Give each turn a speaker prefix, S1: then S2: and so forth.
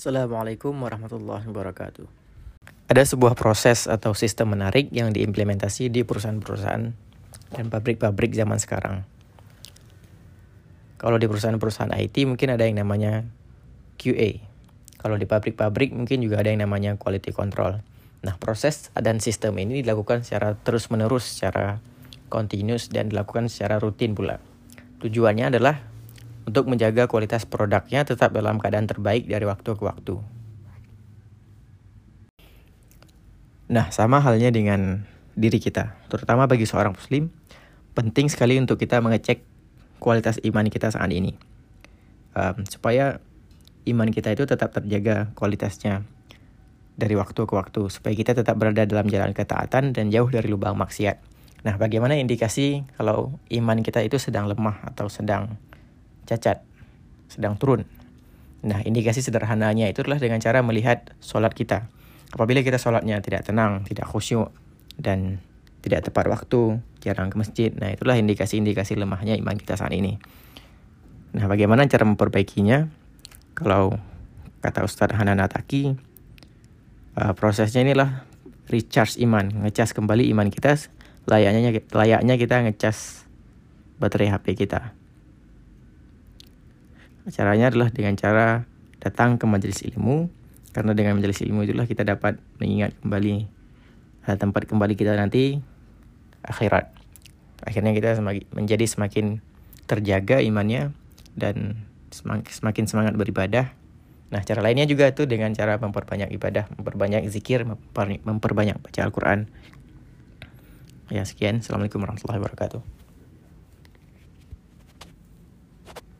S1: Assalamualaikum warahmatullahi wabarakatuh. Ada sebuah proses atau sistem menarik yang diimplementasi di perusahaan-perusahaan dan pabrik-pabrik zaman sekarang. Kalau di perusahaan-perusahaan IT mungkin ada yang namanya QA. Kalau di pabrik-pabrik mungkin juga ada yang namanya quality control. Nah, proses dan sistem ini dilakukan secara terus-menerus, secara continuous dan dilakukan secara rutin pula. Tujuannya adalah untuk menjaga kualitas produknya tetap dalam keadaan terbaik dari waktu ke waktu. Nah, sama halnya dengan diri kita, terutama bagi seorang muslim, penting sekali untuk kita mengecek kualitas iman kita saat ini. Um, supaya iman kita itu tetap terjaga kualitasnya dari waktu ke waktu, supaya kita tetap berada dalam jalan ketaatan dan jauh dari lubang maksiat. Nah, bagaimana indikasi kalau iman kita itu sedang lemah atau sedang cacat, sedang turun? Nah, indikasi sederhananya itu adalah dengan cara melihat sholat kita Apabila kita sholatnya tidak tenang, tidak khusyuk, dan tidak tepat waktu, jarang ke masjid, nah itulah indikasi-indikasi lemahnya iman kita saat ini. Nah, bagaimana cara memperbaikinya? Kalau kata Ustadz Hanan Ataki, uh, prosesnya inilah recharge iman, ngecas kembali iman kita layaknya layaknya kita ngecas baterai HP kita. Caranya adalah dengan cara datang ke majelis ilmu, karena dengan majelis ilmu itulah kita dapat mengingat kembali uh, tempat kembali kita nanti akhirat. Akhirnya kita semakin, menjadi semakin terjaga imannya dan semakin semangat beribadah. Nah, cara lainnya juga itu dengan cara memperbanyak ibadah, memperbanyak zikir, memperbanyak baca Al-Quran. Ya, sekian. Assalamualaikum warahmatullahi wabarakatuh.